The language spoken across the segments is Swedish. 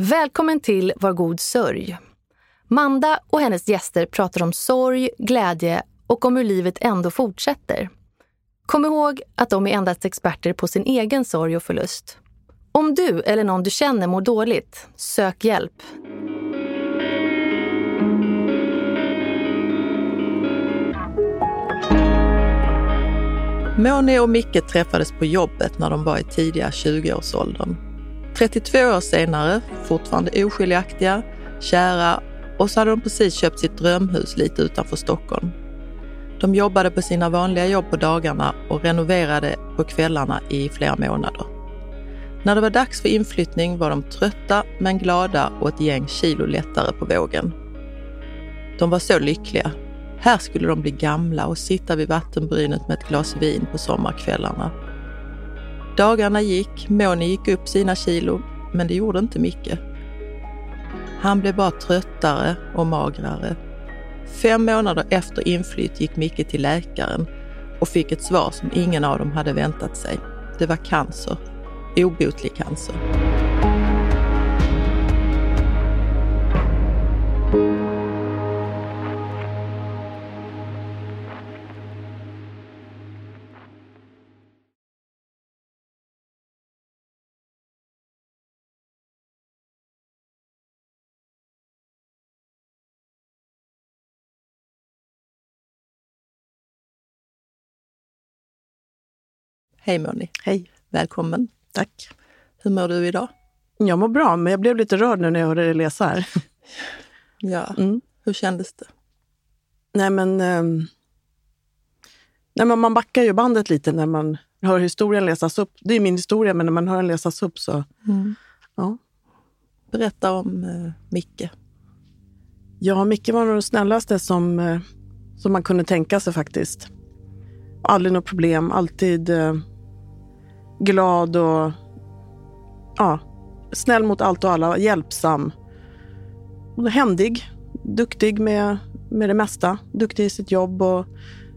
Välkommen till Var god sörj. Manda och hennes gäster pratar om sorg, glädje och om hur livet ändå fortsätter. Kom ihåg att de är endast experter på sin egen sorg och förlust. Om du eller någon du känner mår dåligt, sök hjälp. Moni och Micke träffades på jobbet när de var i tidiga 20-årsåldern. 32 år senare, fortfarande oskiljaktiga, kära och så hade de precis köpt sitt drömhus lite utanför Stockholm. De jobbade på sina vanliga jobb på dagarna och renoverade på kvällarna i flera månader. När det var dags för inflyttning var de trötta men glada och ett gäng kilo lättare på vågen. De var så lyckliga. Här skulle de bli gamla och sitta vid vattenbrynet med ett glas vin på sommarkvällarna. Dagarna gick, Moni gick upp sina kilo, men det gjorde inte Micke. Han blev bara tröttare och magrare. Fem månader efter inflytt gick Micke till läkaren och fick ett svar som ingen av dem hade väntat sig. Det var cancer. Obotlig cancer. Hej Moni. Hej. Välkommen. Tack. Hur mår du idag? Jag mår bra, men jag blev lite rörd nu när jag hörde dig läsa här. Ja. Mm. Hur kändes det? Nej, men, ehm, nej, men man backar ju bandet lite när man hör historien läsas upp. Det är min historia, men när man hör den läsas upp så... Ja. Berätta om eh, Micke. Ja, Micke var nog den snällaste som, eh, som man kunde tänka sig faktiskt. Aldrig något problem, alltid eh, glad och ja, snäll mot allt och alla, hjälpsam. Och händig, duktig med, med det mesta. Duktig i sitt jobb och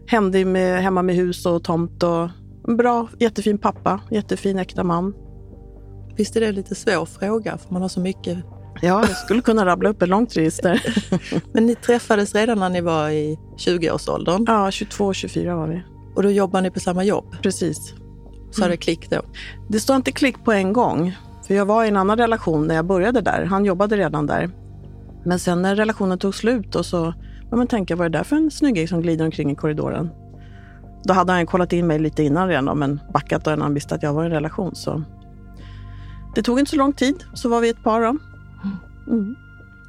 händig med, hemma med hus och tomt. Och en bra, jättefin pappa, jättefin äkta man. Visst är det en lite svår fråga för man har så mycket. Ja, jag skulle kunna rabbla upp ett långt register. Men ni träffades redan när ni var i 20-årsåldern Ja, 22, 24 var vi. och då jobbar ni på samma jobb. Precis. Så det klick då. Det står inte klick på en gång. För jag var i en annan relation när jag började där. Han jobbade redan där. Men sen när relationen tog slut och så ja, men tänka, vad är det där för en snygging som glider omkring i korridoren? Då hade han kollat in mig lite innan redan men backat då när han visste att jag var i en relation. Så. Det tog inte så lång tid, så var vi ett par då. Mm.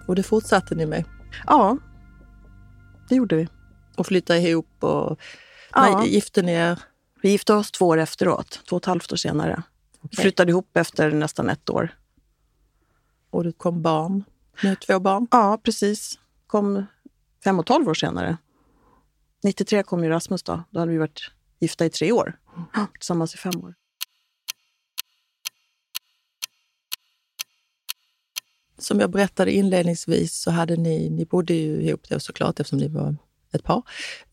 Och det fortsatte ni med. Ja, det gjorde vi. Och flyttade ihop och Ja. gifte ni er? Vi gifte oss två år efteråt, två och ett halvt år senare. Okej. Flyttade ihop efter nästan ett år. Och det kom barn. Ni har två barn. Ja, precis. Kom fem och tolv år senare. 93 kom ju Rasmus då. Då hade vi varit gifta i tre år. Tillsammans i fem år. Som jag berättade inledningsvis så hade ni, ni bodde ju ihop då såklart eftersom ni var ett par.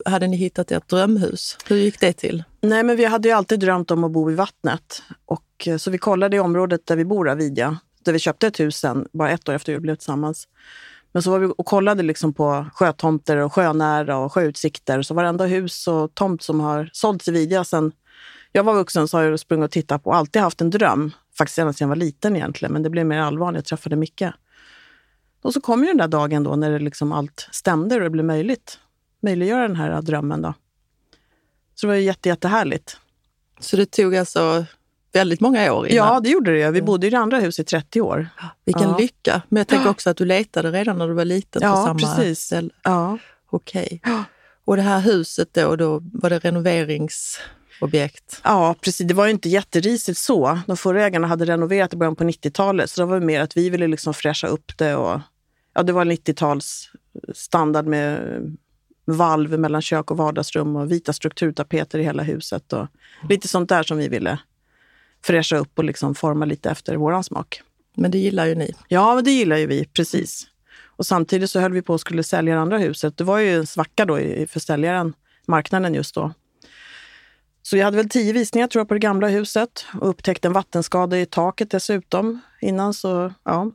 Hade ni hittat ert drömhus? Hur gick det till? Nej, men vi hade ju alltid drömt om att bo vid vattnet. Och, eh, så vi kollade i området där vi bor, Avidja, där vi köpte ett hus sen, bara ett år efter vi blev tillsammans. Men så var vi och kollade liksom på sjötomter och sjönära och sjöutsikter. Så varenda hus och tomt som har sålts i Vidja sen jag var vuxen så har jag sprungit och tittat på och alltid haft en dröm. Faktiskt ända sedan jag var liten egentligen, men det blev mer allvar när jag träffade Micke. Och så kom ju den där dagen då när det liksom allt stämde och det blev möjligt. Möjliggöra den här drömmen då. Så det var ju jätte, jättehärligt. Så det tog alltså väldigt många år innan? Ja, det gjorde det. Vi bodde i det andra huset i 30 år. Vilken Ja. lycka! Men jag tänker också att du letade redan när du var liten på Ja, samma precis. ställe. Ja. Okej. Och det här huset då, då var det renoveringsobjekt? Ja, precis. Det var ju inte jätterisigt så. De förra ägarna hade renoverat i början på 90-talet, så det var mer att vi ville liksom fräscha upp det. Och, ja, det var 90-tals standard med valv mellan kök och vardagsrum och vita strukturtapeter i hela huset. Och lite sånt där som vi ville fräscha upp och liksom forma lite efter våran smak. Men det gillar ju ni. Ja, men det gillar ju vi, precis. Och samtidigt så höll vi på att skulle sälja det andra huset. Det var ju en svacka då i- för säljaren, marknaden just då. Så jag hade väl tio visningar tror jag på det gamla huset och upptäckte en vattenskada i taket dessutom innan. Så ja,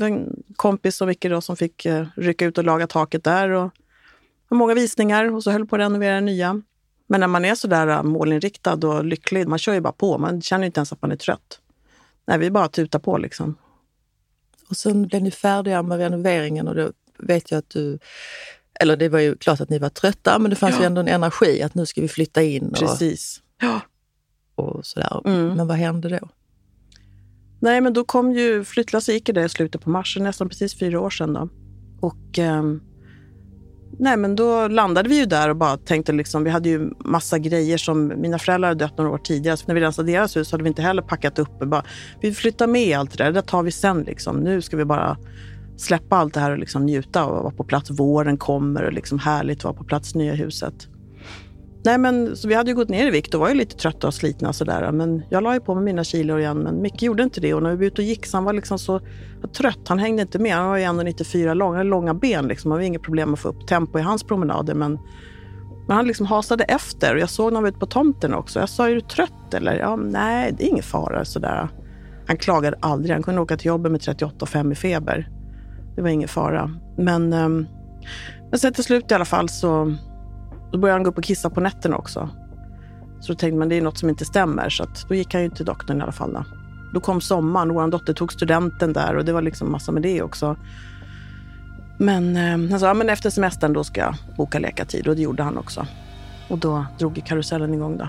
en kompis och Micke då, som fick eh, rycka ut och laga taket där. Och många visningar och så höll på att renovera nya. Men när man är så där målinriktad och lycklig, man kör ju bara på. Man känner inte ens att man är trött. Nej, vi bara tutar på liksom. Och sen blev ni färdiga med renoveringen och då vet jag att du eller det var ju klart att ni var trötta, men det fanns ja. ju ändå en energi att nu ska vi flytta in. Och, Precis. Ja. och sådär. Mm. Men vad hände då? Nej, men då kom ju flyttlasset gick det i slutet på mars, nästan precis fyra år sedan. Då. Och eh, nej, men då landade vi ju där och bara tänkte liksom, vi hade ju massa grejer som mina föräldrar hade dött några år tidigare. Så när vi rensade deras hus hade vi inte heller packat upp. Bara, vi flyttar med allt det där, det tar vi sen. Liksom. Nu ska vi bara släppa allt det här och liksom njuta och vara på plats. Våren kommer och liksom härligt att vara på plats i nya huset. Nej, men, så vi hade ju gått ner i vikt och var ju lite trötta och slitna. Sådär. Men jag la ju på mig mina kilo igen. Men Micke gjorde inte det. Och när vi var ute och gick så han var liksom så trött. Han hängde inte med. Han var ju 1,94 lång. Han hade långa ben. Liksom. Det var inget problem att få upp tempo i hans promenader. Men, men han liksom hasade efter. Och jag såg när han var ute på tomten också. Jag sa, är du trött eller? Ja, nej, det är ingen fara. Sådär. Han klagade aldrig. Han kunde åka till jobbet med 38,5 i feber. Det var ingen fara. Men, ehm, men sen till slut i alla fall så då började han gå upp och kissa på nätterna också. Så då tänkte man det är något som inte stämmer. Så då gick han ju till doktorn i alla fall. Då, då kom sommaren och vår dotter tog studenten där och det var liksom massa med det också. Men eh, han sa, ja, men efter semestern då ska jag boka läkartid och det gjorde han också. Och då drog karusellen igång då.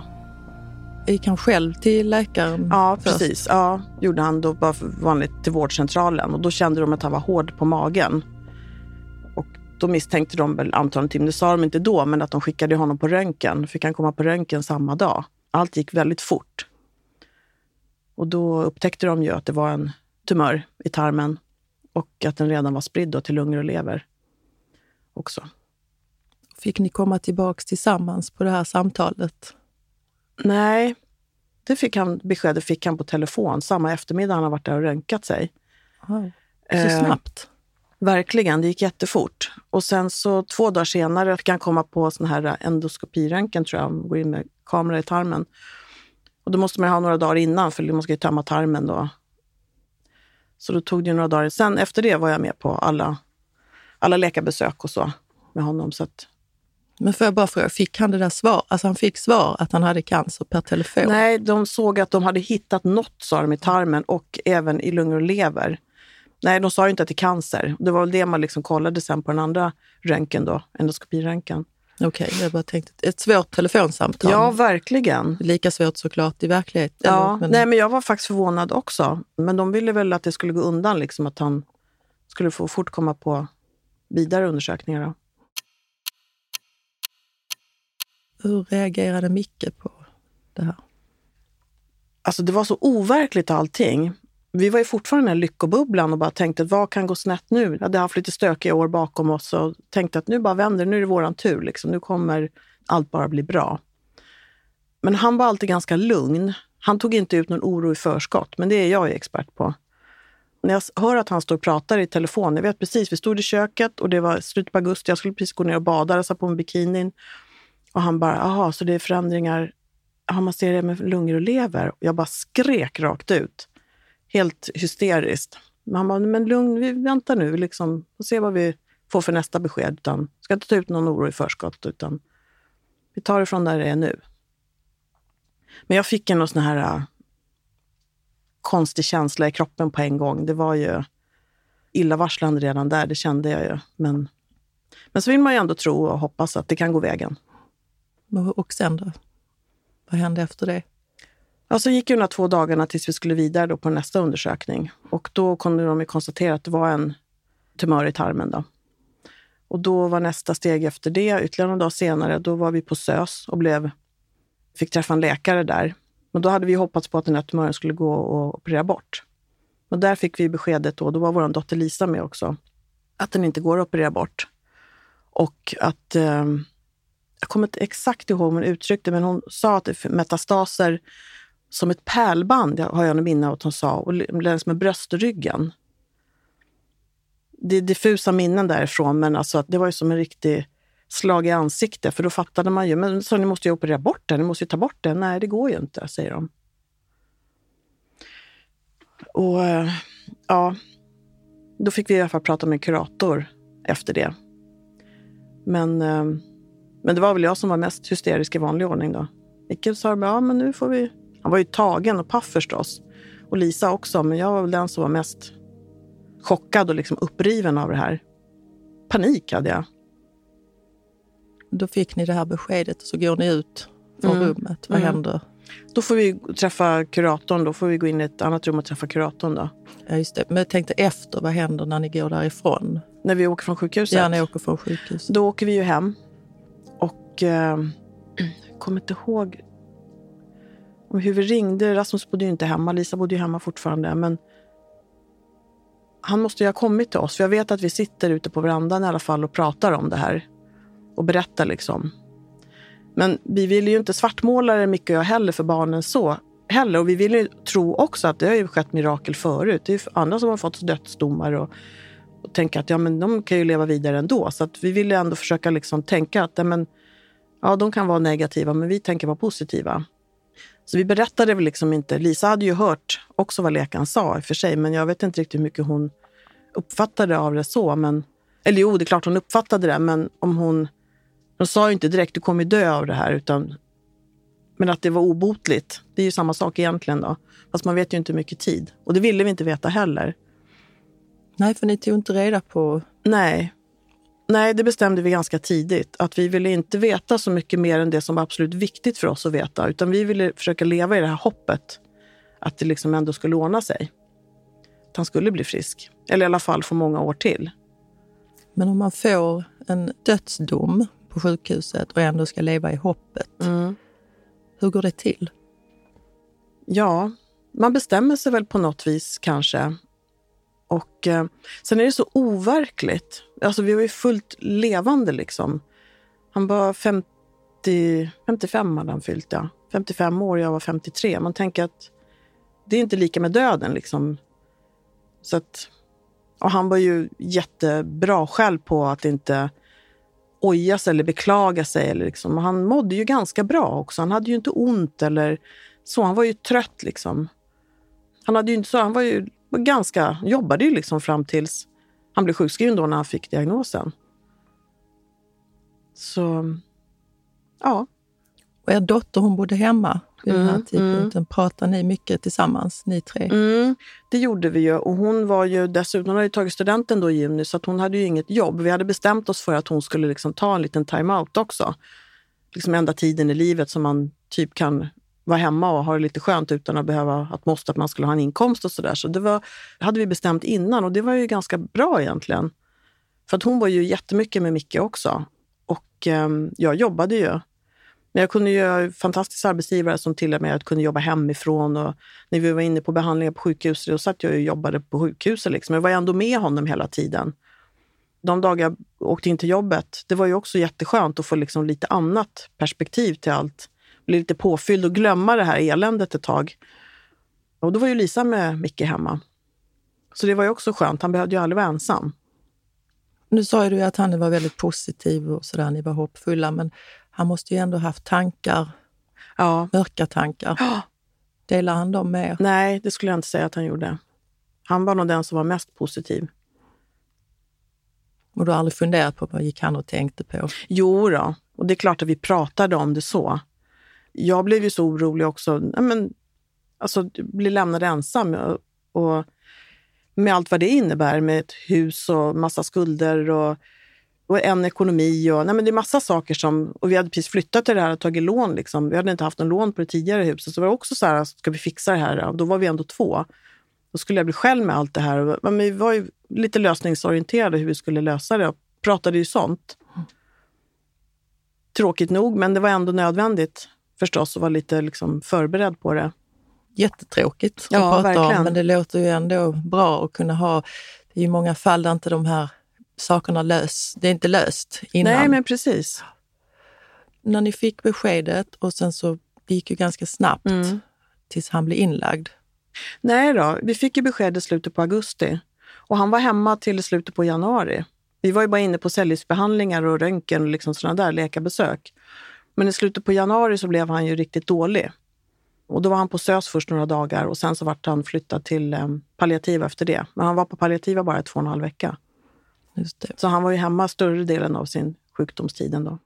Gick han själv till läkaren? Ja, först? precis. Ja, gjorde han då bara vanligt till vårdcentralen och då kände de att han var hård på magen. Då misstänkte de väl antagligen det sa de inte då, men att de skickade honom på röntgen. Fick han komma på röntgen samma dag. Allt gick väldigt fort. Och då upptäckte de ju att det var en tumör i tarmen och att den redan var spridd till lungor och lever också. Fick ni komma tillbaks tillsammans på det här samtalet? Nej, det fick han, beskedet fick han på telefon samma eftermiddag han har varit där och röntgat sig. Wow. Så eh, snabbt? Verkligen, det gick jättefort. Och sen så två dagar senare fick han komma på sån här endoskopiröntgen, tror jag, går in med kamera i tarmen. Och då måste man ha några dagar innan, för man ska ju tömma tarmen då. Så då tog det några dagar. Sen efter det var jag med på alla, alla läkarbesök och så med honom. Så att, men får jag bara fråga, fick han det där svar? Alltså han fick svar att han hade cancer per telefon? Nej, de såg att de hade hittat något, sa de, i tarmen och även i lungor och lever. Nej, de sa ju inte att det är cancer. Det var väl det man liksom kollade sen på den andra röntgen då, endoskopiröntgen. Okej, okay, jag bara tänkte, ett svårt telefonsamtal. Ja, verkligen. Lika svårt såklart i verkligheten. Ja, men... nej men jag var faktiskt förvånad också. Men de ville väl att det skulle gå undan, liksom att han skulle få fort komma på vidare undersökningar. Då. Hur reagerade Micke på det här? Alltså det var så overkligt allting. Vi var ju fortfarande i den lyckobubblan och bara tänkte, vad kan gå snett nu? Vi hade haft lite stökiga år bakom oss och tänkte att nu bara vänder nu är det våran tur. Liksom. Nu kommer allt bara bli bra. Men han var alltid ganska lugn. Han tog inte ut någon oro i förskott, men det är jag ju expert på. När jag hör att han står och pratar i telefon, jag vet precis, vi stod i köket och det var slutet på augusti, jag skulle precis gå ner och bada, jag på mig bikinin. Och han bara, jaha, så det är förändringar, har man ser det med lungor och lever? Och jag bara skrek rakt ut. Helt hysteriskt. Men han bara, men lugn, vi väntar nu, vi liksom, får se vad vi får för nästa besked. Utan, ska inte ta ut någon oro i förskott, utan vi tar det från där det är nu. Men jag fick en sån här uh, konstig känsla i kroppen på en gång. Det var ju illavarslande redan där, det kände jag ju. Men, men så vill man ju ändå tro och hoppas att det kan gå vägen. Och sen då? Vad hände efter det? Ja, så gick ju de här två dagarna tills vi skulle vidare då på nästa undersökning. Och då kunde de konstatera att det var en tumör i tarmen. Då. Och då var nästa steg efter det, ytterligare någon dag senare, då var vi på SÖS och blev, fick träffa en läkare där. Men då hade vi hoppats på att den här tumören skulle gå och operera bort. Och där fick vi beskedet då, då var vår dotter Lisa med också, att den inte går att operera bort. Och att eh, jag kommer inte exakt ihåg hur hon uttryckte men hon sa att det är metastaser som ett pärlband, har jag minne av att hon sa, och längs med bröstryggen. Det är diffusa minnen därifrån, men alltså att det var ju som en riktig slag i ansiktet, för då fattade man ju, men så ni måste ju operera bort den, ni måste ju ta bort den. Nej, det går ju inte, säger de. Och eh, ja, Då fick vi i alla fall prata med kurator efter det. Men, eh, men det var väl jag som var mest hysterisk i vanlig ordning då. Micke sa ja men nu får vi... Han var ju tagen och paff förstås. Och Lisa också, men jag var väl den som var mest chockad och liksom uppriven av det här. Panik hade jag. Då fick ni det här beskedet och så går ni ut från mm. rummet. Vad mm. händer? Då får vi träffa kuratorn. Då får vi gå in i ett annat rum och träffa kuratorn. Då. Ja, just det. Men jag tänkte efter, vad händer när ni går därifrån? När vi åker från sjukhuset? Ja, när ni åker från sjukhuset. Då åker vi ju hem. Och eh, jag kommer inte ihåg och hur vi ringde. Rasmus bodde ju inte hemma. Lisa bodde ju hemma fortfarande. Men han måste ju ha kommit till oss. För jag vet att vi sitter ute på verandan i alla fall och pratar om det här. Och berättar liksom. Men vi ville ju inte svartmåla det Micke och jag heller för barnen så heller. Och vi ville ju tro också att det har ju skett mirakel förut. Det är ju andra som har fått dödsdomar och, och tänka att ja, men de kan ju leva vidare ändå. Så att vi ville ändå försöka liksom tänka att ja, men, ja, de kan vara negativa, men vi tänker vara positiva. Så vi berättade väl liksom inte. Lisa hade ju hört också vad läkaren sa i och för sig, men jag vet inte riktigt hur mycket hon uppfattade av det så. Men, eller jo, det är klart hon uppfattade det, men om hon... De sa ju inte direkt du kommer dö av det här, utan men att det var obotligt. Det är ju samma sak egentligen. då. Fast man vet ju inte hur mycket tid. Och det ville vi inte veta heller. Nej, för ni tog inte reda på... Nej, Nej, det bestämde vi ganska tidigt. Att vi ville inte veta så mycket mer än det som var absolut viktigt för oss att veta. Utan vi ville försöka leva i det här hoppet. Att det liksom ändå skulle ordna sig. Att han skulle bli frisk. Eller i alla fall få många år till. Men om man får en dödsdom på sjukhuset och ändå ska leva i hoppet. Mm. Hur går det till? Ja, man bestämmer sig väl på något vis kanske. Och eh, sen är det så overkligt. Alltså vi var ju fullt levande liksom. Han var 50, 55 hade han fyllt, ja. 55 år, jag var 53. Man tänker att det är inte lika med döden liksom. Så att, och han var ju jättebra själv på att inte oja sig eller beklaga sig. Eller liksom. Han mådde ju ganska bra också. Han hade ju inte ont eller så. Han var ju trött liksom. Han, hade ju inte så, han var ju ganska, jobbade ju liksom fram tills han blev sjukskriven då när han fick diagnosen. Så, ja. Och er dotter hon bodde hemma vid mm, den här mm, tidpunkten. Mm. Pratade ni mycket tillsammans, ni tre? Mm, det gjorde vi ju. Och hon var ju dessutom, hon hade tagit studenten då i juni, så hon hade ju inget jobb. Vi hade bestämt oss för att hon skulle liksom ta en liten time-out också. Liksom enda tiden i livet som man typ kan vara hemma och ha det lite skönt utan att behöva att måste att man skulle ha en inkomst och sådär. Så det var, hade vi bestämt innan och det var ju ganska bra egentligen. För att hon var ju jättemycket med Micke också. Och eh, jag jobbade ju. Men jag kunde ju fantastisk arbetsgivare som till och med kunde jobba hemifrån. Och när vi var inne på behandlingar på sjukhuset, då satt jag och jobbade på sjukhuset. Liksom. Jag var ändå med honom hela tiden. De dagar jag åkte in till jobbet, det var ju också jätteskönt att få liksom lite annat perspektiv till allt bli lite påfylld och glömma det här eländet ett tag. Och då var ju Lisa med Micke hemma. Så det var ju också skönt. Han behövde ju aldrig vara ensam. Nu sa du att han var väldigt positiv och sådär, ni var hoppfulla, men han måste ju ändå haft tankar, ja. mörka tankar. Ja. Delar han dem med er? Nej, det skulle jag inte säga att han gjorde. Han var nog den som var mest positiv. Och du har aldrig funderat på vad gick han och tänkte på? Jo då. och det är klart att vi pratade om det så jag blev ju så orolig också. men, alltså, bli lämnad ensam. Och, och, med allt vad det innebär med ett hus och massa skulder och, och en ekonomi. Och, nej, men det är massa saker som... Och vi hade precis flyttat till det här och tagit lån. Liksom. Vi hade inte haft någon lån på det tidigare huset. Så det var också så här, ska vi fixa det här? Och då var vi ändå två. Då skulle jag bli själv med allt det här. Men vi var ju lite lösningsorienterade hur vi skulle lösa det och pratade ju sånt. Tråkigt nog, men det var ändå nödvändigt förstås och vara lite liksom förberedd på det. Jättetråkigt att ja, prata verkligen. om, men det låter ju ändå bra att kunna ha... Det är ju många fall där inte de här sakerna lös, det är inte löst innan. Nej, men precis. När ni fick beskedet och sen så det gick ju ganska snabbt mm. tills han blev inlagd. Nej då, vi fick ju besked i slutet på augusti och han var hemma till slutet på januari. Vi var ju bara inne på cellgiftsbehandlingar och röntgen och liksom sådana där läkarbesök. Men i slutet på januari så blev han ju riktigt dålig. Och då var han på SÖS först några dagar och sen så vart han flyttad till eh, palliativa efter det. Men han var på palliativa bara två och en halv vecka. Så han var ju hemma större delen av sin sjukdomstid ändå.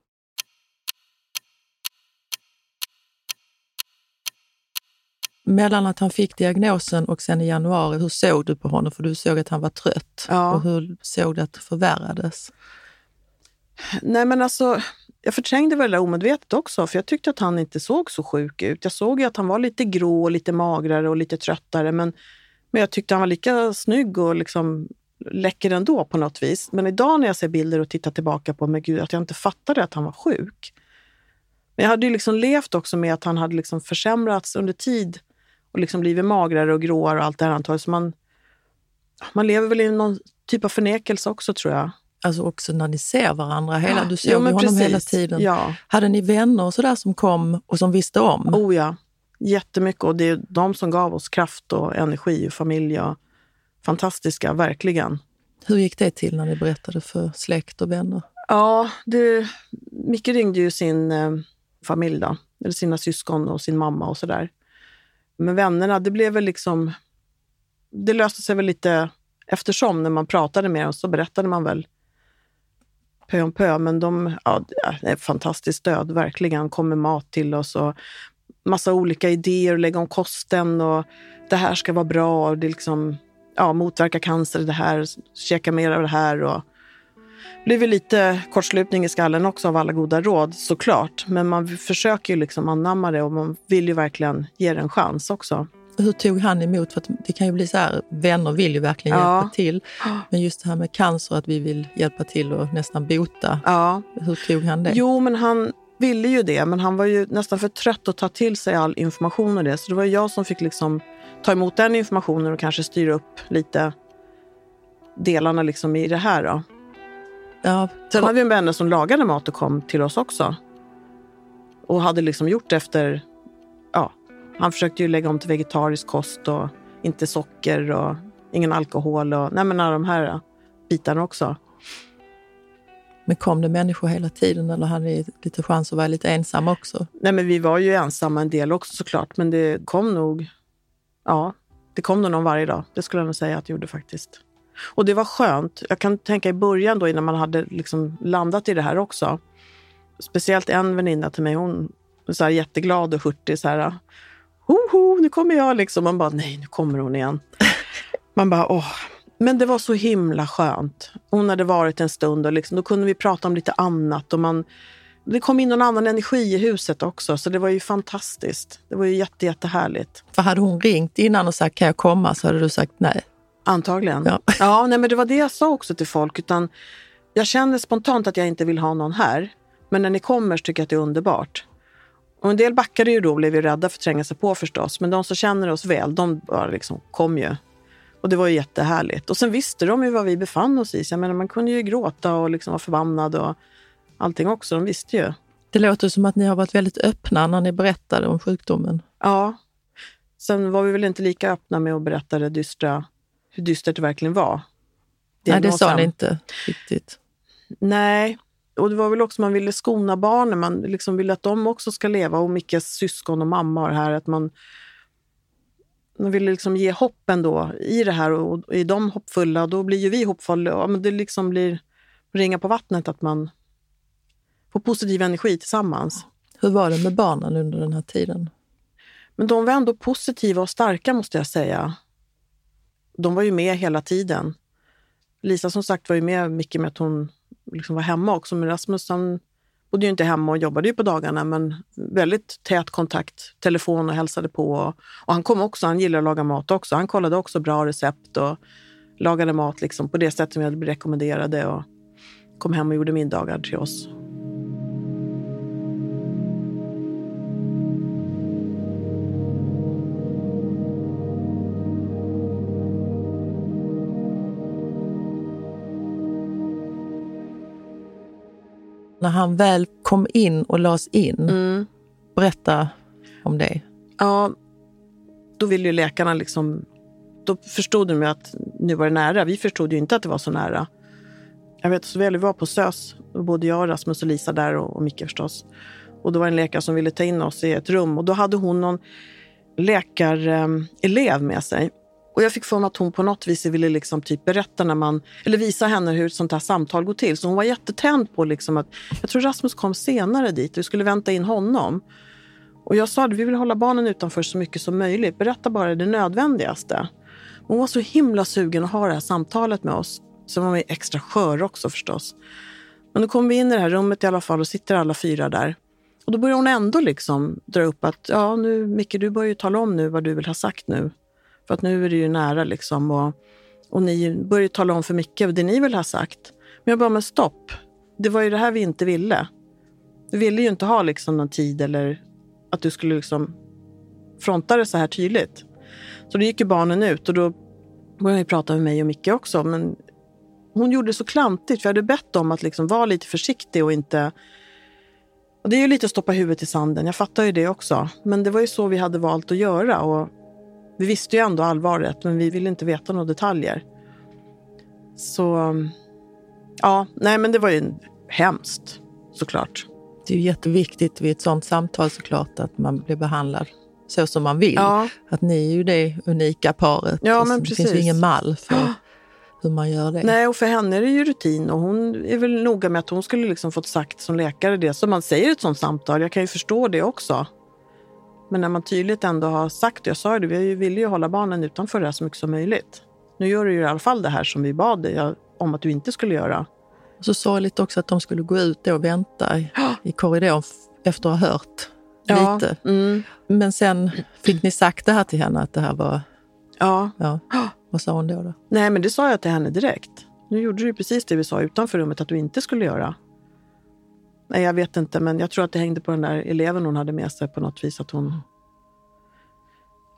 Mellan att han fick diagnosen och sen i januari, hur såg du på honom? För du såg att han var trött. Ja. Och hur såg du att det förvärrades? Nej men alltså, jag förträngde väl det där omedvetet också, för jag tyckte att han inte såg så sjuk ut. Jag såg ju att han var lite grå, lite magrare och lite tröttare, men, men jag tyckte han var lika snygg och liksom läcker ändå på något vis. Men idag när jag ser bilder och tittar tillbaka på, men gud, att jag inte fattade att han var sjuk. Men jag hade ju liksom levt också med att han hade liksom försämrats under tid och liksom blivit magrare och gråare och allt det här antagligen. Så man, man lever väl i någon typ av förnekelse också tror jag. Alltså också när ni ser varandra. Hela, du såg men honom hela precis. tiden. Ja. Hade ni vänner och sådär som kom och som visste om? Oh ja, jättemycket. Och det är de som gav oss kraft och energi och familj. Och fantastiska, verkligen. Hur gick det till när ni berättade för släkt och vänner? Ja, det, Micke ringde ju sin eh, familj, då, eller sina syskon och sin mamma och sådär. Men vännerna, det blev väl liksom... Det löste sig väl lite eftersom när man pratade med dem så berättade man väl pö om pö. Men de, ja, det är ett fantastiskt stöd, verkligen. kommer mat till oss och massa olika idéer, lägga om kosten och det här ska vara bra. Och det liksom, ja, motverka cancer, det här, käka mer av det här. Och, det blir väl lite kortslutning i skallen också av alla goda råd såklart. Men man försöker ju liksom anamma det och man vill ju verkligen ge det en chans också. Hur tog han emot? För det kan ju bli så här, vänner vill ju verkligen Ja. hjälpa till. Men just det här med cancer, att vi vill hjälpa till och nästan bota. Ja. Hur tog han det? Jo, men han ville ju det, men han var ju nästan för trött att ta till sig all information och det. Så det var jag som fick liksom ta emot den informationen och kanske styra upp lite delarna liksom i det här. Då. Ja, Sen hade vi en vänner som lagade mat och kom till oss också. Och hade liksom gjort efter... Han försökte ju lägga om till vegetarisk kost och inte socker och ingen alkohol. Och, nej men alla de här bitarna också. men kom det människor hela tiden eller hade ni lite chans att vara lite ensamma också? Nej men vi var ju ensamma en del också såklart. Men det kom nog... Ja, det kom nog någon varje dag. Det skulle jag nog säga att det gjorde faktiskt. Och det var skönt. Jag kan tänka i början då innan man hade liksom landat i det här också. Speciellt en väninna till mig, hon var så jätteglad och hurtig. Så här, Hoho, nu kommer jag liksom. Man bara, nej nu kommer hon igen. Man bara, åh. Men det var så himla skönt. Hon hade varit en stund och liksom, då kunde vi prata om lite annat. Och man, det kom in någon annan energi i huset också, så det var ju fantastiskt. Det var ju jätte, jättehärligt. För hade hon ringt innan och sagt kan jag komma så hade du sagt nej. Antagligen. Ja. Ja, nej, men det var det jag sa också till folk. Utan jag känner spontant att jag inte vill ha någon här. Men när ni kommer så tycker jag att det är underbart. Och en del backade ju då och blev ju rädda för att tränga sig på förstås. Men de som känner oss väl, de bara liksom kom ju. Och det var ju jättehärligt. Och sen visste de ju vad vi befann oss i. Så jag menar, man kunde ju gråta och liksom vara förbannad och allting också. De visste ju. Det låter som att ni har varit väldigt öppna när ni berättade om sjukdomen. Ja. Sen var vi väl inte lika öppna med att berätta det dystra, hur dystert det verkligen var. Nej, det sa ni inte riktigt. Nej, och det var väl också man ville skona barnen. Man liksom ville att de också ska leva och Mickes syskon och mamma och här. Att man, man ville liksom ge hopp ändå i det här och, och är de hoppfulla då blir ju vi hoppfulla. Ja, men det liksom blir ringa på vattnet att man får positiv energi tillsammans. Hur var det med barnen under den här tiden? Men de var ändå positiva och starka måste jag säga. De var ju med hela tiden. Lisa som sagt var ju med mycket med att hon liksom var hemma också. Men Rasmus han bodde ju inte hemma och jobbade ju på dagarna men väldigt tät kontakt, telefon och hälsade på. Och, och han kom också, han gillade att laga mat också. Han kollade också bra recept och lagade mat liksom på det sätt som jag rekommenderade och kom hem och gjorde middagar till oss. När han väl kom in och lades in, Mm. berätta om det. Ja, då ville ju läkarna liksom... Då förstod de ju att nu var det nära. Vi förstod ju inte att det var så nära. Jag vet så väl, vi var på SÖS, både jag, Rasmus och Lisa där och, och Micke förstås. Och då var det en läkare som ville ta in oss i ett rum och då hade hon någon läkarelev med sig. Och jag fick för mig att hon på något vis ville liksom typ berätta när man, eller visa henne hur ett sånt här samtal går till. Så hon var jättetänd på liksom att, jag tror Rasmus kom senare dit, vi skulle vänta in honom. Och jag sa att vi vill hålla barnen utanför så mycket som möjligt. Berätta bara det nödvändigaste. Hon var så himla sugen att ha det här samtalet med oss. Sen var vi extra skör också förstås. Men då kom vi in i det här rummet i alla fall och sitter alla fyra där. Och då börjar hon ändå liksom dra upp att, ja nu Micke, du börjar ju tala om nu vad du vill ha sagt nu. För att nu är det ju nära liksom. Och, och ni börjar tala om för Micke det ni vill ha sagt. Men jag bara, men stopp. Det var ju det här vi inte ville. Vi ville ju inte ha liksom någon tid eller att du skulle liksom fronta det så här tydligt. Så då gick ju barnen ut och då började vi prata med mig och Micke också. Men hon gjorde det så klantigt. För jag hade bett om att liksom vara lite försiktig och inte... Och det är ju lite att stoppa huvudet i sanden. Jag fattar ju det också. Men det var ju så vi hade valt att göra. Och vi visste ju ändå allvaret, men vi ville inte veta några detaljer. Så... Ja, nej men det var ju hemskt såklart. Det är ju jätteviktigt vid ett sånt samtal såklart att man blir behandlad så som man vill. Ja. Att ni är ju det unika paret. Ja, men det precis. finns ju ingen mall för hur man gör det. Nej, och för henne är det ju rutin och hon är väl noga med att hon skulle liksom fått sagt som läkare det som man säger i ett sånt samtal. Jag kan ju förstå det också. Men när man tydligt ändå har sagt, jag sa det, vi ville ju hålla barnen utanför det här så mycket som möjligt. Nu gör du ju i alla fall det här som vi bad dig om att du inte skulle göra. Så sorgligt också att de skulle gå ut och vänta i, i korridoren efter att ha hört Ja, lite. Mm, Men sen fick ni sagt det här till henne att det här var... ja. Ja. Vad sa hon då? då? Nej, men det sa jag till henne direkt. Nu gjorde du precis det vi sa utanför rummet att du inte skulle göra. Nej, jag vet inte, men jag tror att det hängde på den där eleven hon hade med sig på något vis. Att hon...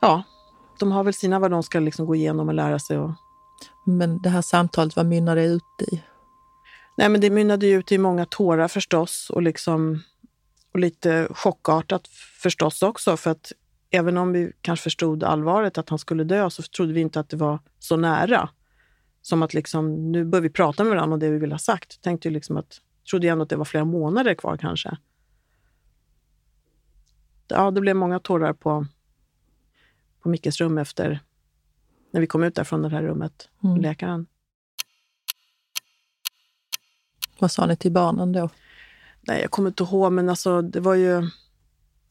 Ja, de har väl sina vad de ska liksom gå igenom och lära sig. Och... Men det här samtalet, vad mynnar det ut i? Nej, men det mynnade ju ut i många tårar förstås och, liksom, och lite chockartat förstås också. För att även om vi kanske förstod allvaret att han skulle dö så trodde vi inte att det var så nära. Som att liksom, nu bör vi prata med varandra om det vi vill ha sagt. Tänkte ju liksom att, trodde ändå att det var flera månader kvar kanske. Ja, det blev många tårar på, på Mickes rum efter när vi kom ut där från det här rummet, Mm. läkaren. Vad sa ni till barnen då? Nej, jag kommer inte ihåg, men alltså det var ju...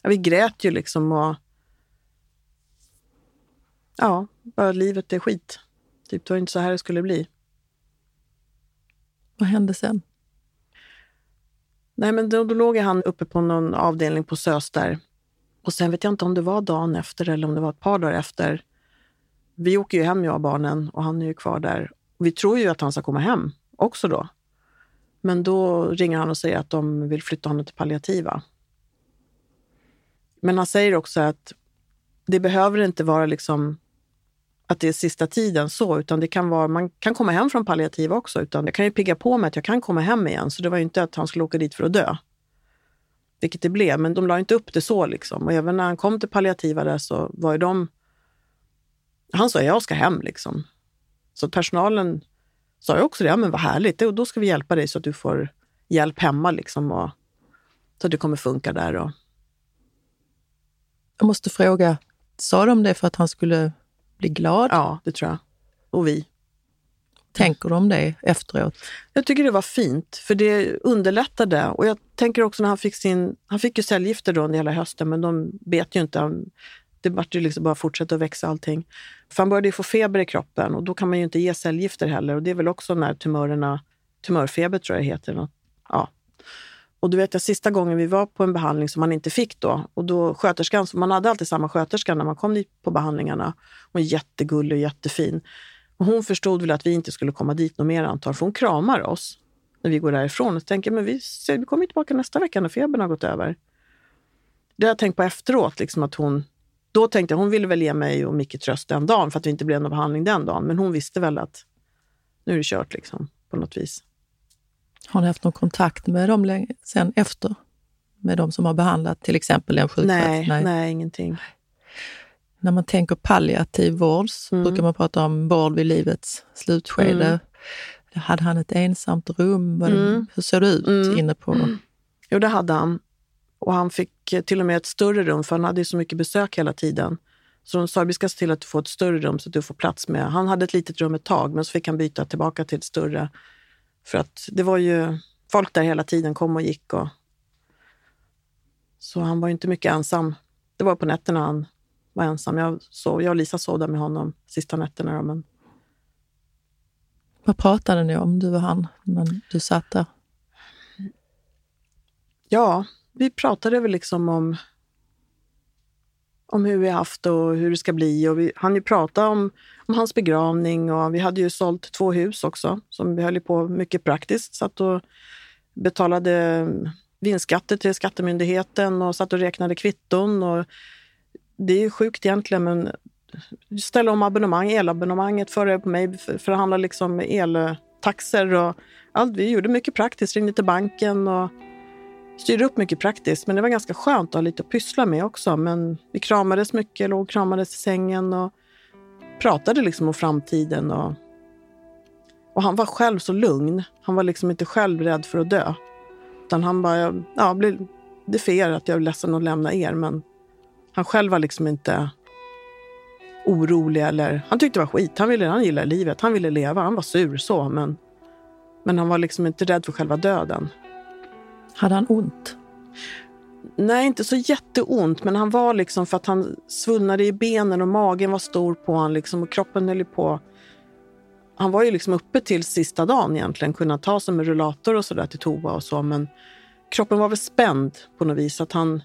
Ja, vi grät ju liksom och... Ja, bara livet är skit. Typ, det var inte så här det skulle bli. Vad hände sen? Nej, men då, då låg han uppe på någon avdelning på SÖS där. Och sen vet jag inte om det var dagen efter eller om det var ett par dagar efter. Vi åker ju hem, jag och barnen, och han är ju kvar där. Vi tror ju att han ska komma hem också då. Men då ringer han och säger att de vill flytta honom till palliativa. Men han säger också att det behöver inte vara liksom att det är sista tiden så, utan det kan vara, man kan komma hem från palliativa också. Utan jag kan ju pigga på mig att jag kan komma hem igen. Så det var ju inte att han skulle åka dit för att dö. Vilket det blev, men de la inte upp det så. Liksom. Och även när han kom till palliativa där så var ju de... Han sa jag ska hem liksom. Så personalen sa ju också det, ja men vad härligt, då då ska vi hjälpa dig så att du får hjälp hemma liksom. Och, så att det kommer funka där. Och, Jag måste fråga, sa de det för att han skulle bli glad? ja, det tror jag. Och vi. Tänker de det efteråt? Jag tycker det var fint, för det underlättade. Och jag tänker också när han fick sin... Han fick ju cellgifter då under hela hösten, men de bet ju inte. Det vart ju liksom bara fortsätta att växa allting. För han började ju få feber i kroppen och då kan man ju inte ge cellgifter heller. Och det är väl också när tumörerna... Tumörfeber tror jag det heter. Ja. Och du vet jag sista gången vi var på en behandling som man inte fick då. Och då sköterskan, man hade alltid samma sköterska när man kom dit på behandlingarna. Hon är jättegullig och jättefin. Och hon förstod väl att vi inte skulle komma dit något mer antar, för hon kramar oss när vi går därifrån. Och tänker, men vi, ser, vi kommer tillbaka nästa vecka när febern har gått över. Det har jag tänkt på efteråt, liksom att hon... Då tänkte jag, hon ville väl ge mig och Micke tröst den dagen för att det inte blev någon behandling den dagen. Men hon visste väl att nu är det kört liksom, på något vis. Har ni haft någon kontakt med dem sen efter? Med de som har behandlat till exempel en sjuksköterska? Nej, nej, ingenting. När man tänker palliativ vård så Mm. brukar man prata om vård vid livets slutskede. Mm. Hade han ett ensamt rum? Mm. Hur såg det ut Mm. inne på... Jo, det hade han. Och han fick till och med ett större rum, för han hade ju så mycket besök hela tiden. Så de sa vi ska se till att du får ett större rum så att du får plats med. Han hade ett litet rum ett tag, men så fick han byta tillbaka till ett större. För att det var ju folk där hela tiden, kom och gick. Och... Så han var inte mycket ensam. Det var på nätterna han var ensam. Jag, sov, jag och Lisa sov där med honom sista nätterna. Då, men... Vad pratade ni om, du och han, när du satt där? Ja, vi pratade väl liksom om, om hur vi haft och hur det ska bli. Och vi hann ju prata om, om hans begravning och vi hade ju sålt två hus också som vi höll på mycket praktiskt. Satt och betalade vinstskatter till Skattemyndigheten och satt och räknade kvitton. Och det är ju sjukt egentligen, men ställa om abonnemang, elabonnemanget, föra på mig, förhandla liksom eltaxor och allt. Vi gjorde mycket praktiskt, ringde till banken och styrde upp mycket praktiskt. Men det var ganska skönt att ha lite att pyssla med också. Men vi kramades mycket, låg och kramades i sängen och pratade liksom om framtiden. Och, och han var själv så lugn. Han var liksom inte själv rädd för att dö. Utan han bara, ja, det är fel att jag är ledsen att lämna er, men han själv var liksom inte orolig eller... Han tyckte det var skit. Han, ville, han gillade livet. Han ville leva. Han var sur så, men, men han var liksom inte rädd för själva döden. Hade han ont? Nej, inte så jätteont, men han var liksom för att han svullnade i benen och magen var stor på honom liksom, och kroppen höll på. Han var ju liksom uppe till sista dagen egentligen, kunna ta sig med rullator och sådär till toa och så, men kroppen var väl spänd på något vis. Att han,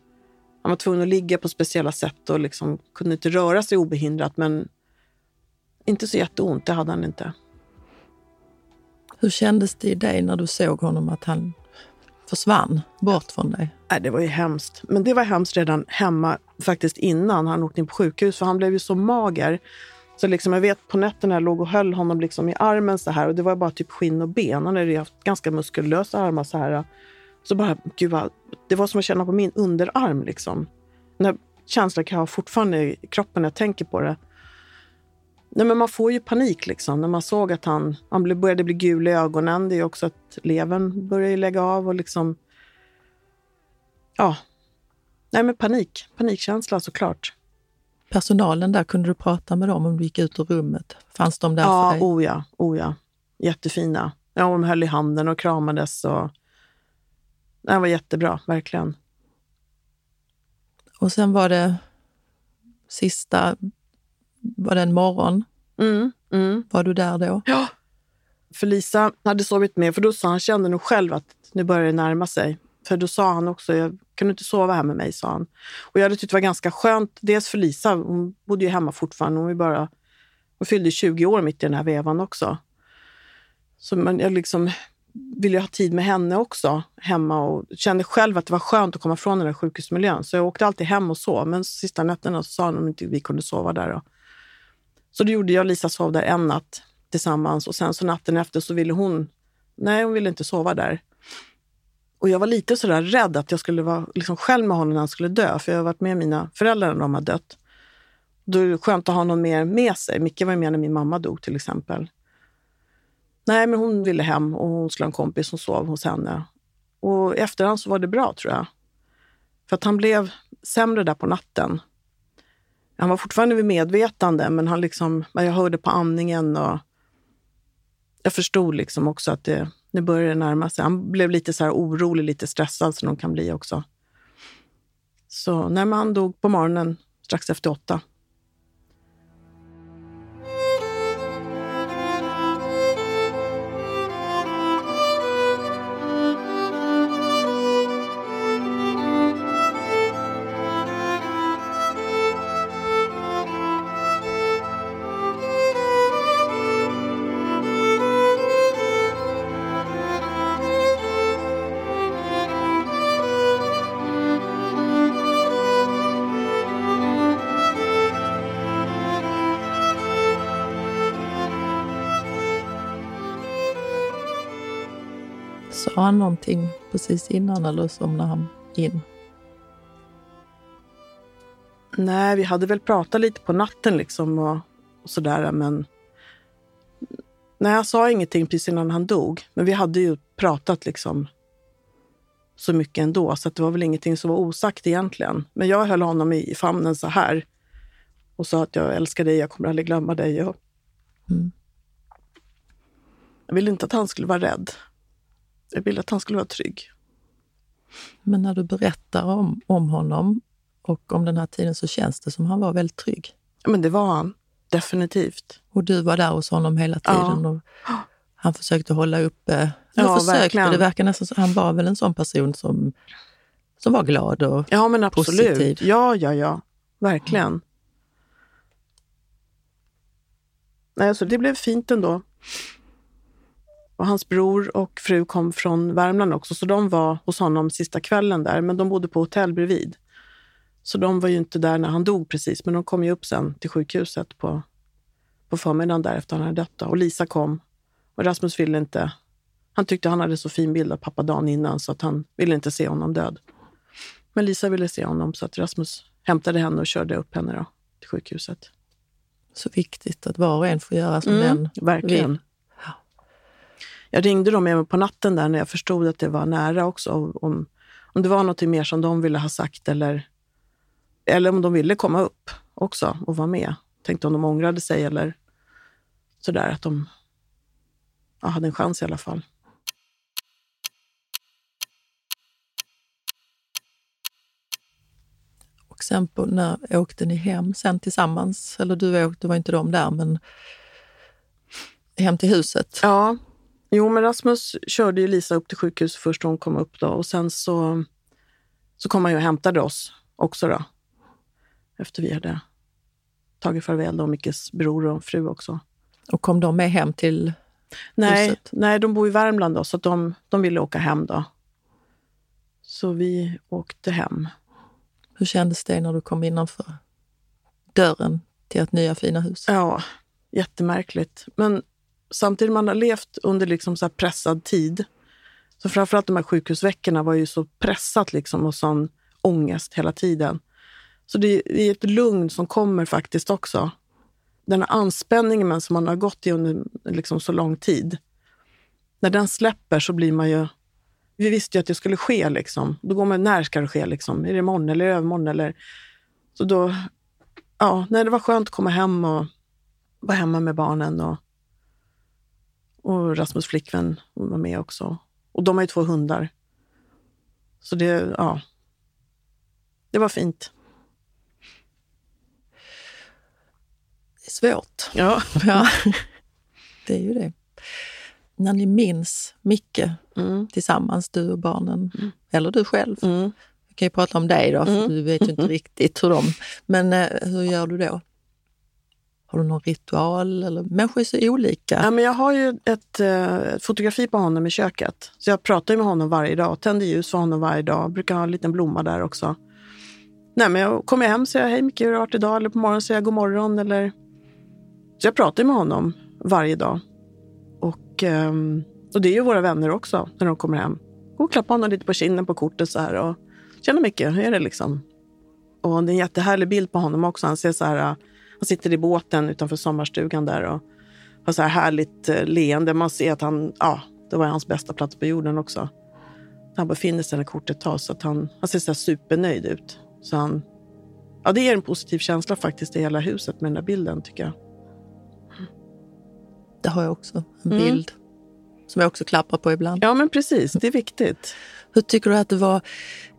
han var tvungen att ligga på speciella sätt och liksom kunde inte röra sig obehindrat, men inte så jätteont, det hade han inte. Hur kändes det i dig när du såg honom att han försvann bort från dig? Nej, det var ju hemskt. Men det var hemskt redan hemma faktiskt innan han åkte in på sjukhus, för han blev ju så mager. Så liksom, jag vet på nätterna jag låg och höll honom liksom i armen så här och det var bara typ skinn och ben. Han hade ju haft ganska muskulösa armar så här. Så bara, gud vad, det var som att känna på min underarm liksom. Den här känslan kan jag ha fortfarande i kroppen när jag tänker på det. Nej, men man får ju panik liksom när man såg att han, han började bli gul i ögonen. Det är också att levern börjar lägga av och liksom... Ja. Nej, men panik. Panikkänsla såklart. Personalen där, kunde du prata med dem om du gick ut ur rummet? Fanns de där ja, för dig? Oh ja, oh ja. Jättefina. Ja, de höll i handen och kramades. Och... Det var jättebra, verkligen. Och sen var det sista var det en morgon? Mm, mm. Var du där då? Ja. För Lisa hade sovit med, för då sa han, kände nog själv att nu börjar det närma sig. För då sa han också, kan du inte sova här med mig? sa han. Och jag hade tyckt det var ganska skönt, dels för Lisa, hon bodde ju hemma fortfarande, hon, bara, hon fyllde 20 år mitt i den här vevan också. Så man, jag liksom ville ha tid med henne också hemma och kände själv att det var skönt att komma från den där sjukhusmiljön. Så jag åkte alltid hem och sov, men sista nätterna så sa om inte vi kunde sova där. Då. Så då gjorde jag och Lisa sov där en natt tillsammans och sen så natten efter så ville hon, nej hon ville inte sova där. Och jag var lite sådär rädd att jag skulle vara liksom själv med honom när han skulle dö, för jag har varit med mina föräldrar när de har dött. Då är det skönt att ha någon mer med sig. Micke var med när min mamma dog till exempel. Nej, men hon ville hem och hon skulle ha en kompis som sov hos henne. Och i efterhand så var det bra tror jag. För att han blev sämre där på natten. Han var fortfarande vid medvetande, men han liksom, jag hörde på andningen och jag förstod liksom också att det, det började närma sig. Han blev lite så orolig, lite stressad som de kan bli också. Så när han dog på morgonen strax efter åtta. Sa han någonting precis innan eller som när han in? Nej, vi hade väl pratat lite på natten liksom och, och sådär, men Nej, jag sa ingenting precis innan han dog. Men vi hade ju pratat liksom så mycket ändå, så det var väl ingenting som var osagt egentligen. Men jag höll honom i famnen så här. och sa att jag älskar dig, jag kommer aldrig glömma dig. Och Mm. Jag ville inte att han skulle vara rädd. Jag ville att han skulle vara trygg. Men när du berättar om, om honom och om den här tiden så känns det som han var väldigt trygg. Men det var han, definitivt. Och du var där hos honom hela tiden. Och han försökte hålla uppe... Ja, försökte, verkligen. det verkar nästan som, Han var väl en sån person som, som var glad och Ja, men absolut. Positiv. Ja, ja, ja. Verkligen. Nej, så det blev fint ändå. Och hans bror och fru kom från Värmland också, så de var hos honom sista kvällen där. Men de bodde på hotell bredvid. Så de var ju inte där när han dog precis, men de kom ju upp sen till sjukhuset på, på förmiddagen där efter han hade dött. Då. Och Lisa kom. Och Rasmus ville inte... Han tyckte han hade så fin bild av pappa dagen innan så att han ville inte se honom död. Men Lisa ville se honom så att Rasmus hämtade henne och körde upp henne då, till sjukhuset. så viktigt att var och en får göra som Mm, den verkligen. vill. Jag ringde dem även på natten där när jag förstod att det var nära också. Om, om det var något mer som de ville ha sagt eller, eller om de ville komma upp också och vara med. Tänkte om de ångrade sig eller sådär, att de ja, hade en chans i alla fall. Och sen på, när åkte ni hem sen tillsammans? Eller du åkte, var inte de där, men hem till huset? Ja, jo men Rasmus körde ju Lisa upp till sjukhus först hon kom upp då och sen så, så kom han ju och hämtade oss också då. Efter vi hade tagit farväl då, Mickes bror och fru också. Och kom de med hem till... Nej, Huset. nej de bor i Värmland då, så de, de ville åka hem då. Så vi åkte hem. Hur kändes det när du kom innanför dörren till ert nya fina hus? Ja, jättemärkligt. Men samtidigt man har levt under liksom så här pressad tid. Så framförallt de här sjukhusveckorna var ju så pressat liksom och sån ångest hela tiden. Så det är ett lugn som kommer faktiskt också. Den här anspänningen som man har gått i under liksom så lång tid. När den släpper så blir man ju... Vi visste ju att det skulle ske. Liksom. Då går man, när ska det ske? Liksom? Är det imorgon eller övermorgon? Eller... Så då, ja, nej, det var skönt att komma hem och vara hemma med barnen. Och, och Rasmus flickvän var med också. Och de har ju två hundar. Så det, ja. Det var fint. Det är svårt. Ja. Ja, det är ju det. När ni minns Micke Mm. tillsammans, du och barnen, eller du själv. Mm. Vi kan ju prata om dig då, för Mm. du vet ju inte riktigt hur de... Men eh, hur gör du då? Har du någon ritual? Eller, människor är så olika. Ja, men jag har ju ett, eh, ett fotografi på honom i köket. Så jag pratar ju med honom varje dag, tänder ljus för honom varje dag. Brukar ha en liten blomma där också. Nej, men jag kommer hem och säger hej Micke, hur har det varit idag? Eller på morgonen säger jag god morgon. Eller... Så jag pratar med honom varje dag. Och, ehm, och det är ju våra vänner också när de kommer hem. Och klappar honom lite på kinden på kortet så här. Och, Tjena Micke, hur är det liksom? Och det är en jättehärlig bild på honom också. Han ser så här, han sitter i båten utanför sommarstugan där och har så här härligt eh, leende. Man ser att han, ja, det var hans bästa plats på jorden också. Han befinner sig när kortet tas så att han, han ser så supernöjd ut. Så han, ja, det ger en positiv känsla faktiskt i hela huset med den där bilden tycker jag. Det har jag också, en Mm. bild som jag också klappar på ibland. Ja, men precis. Det är viktigt. Hur tycker du att det var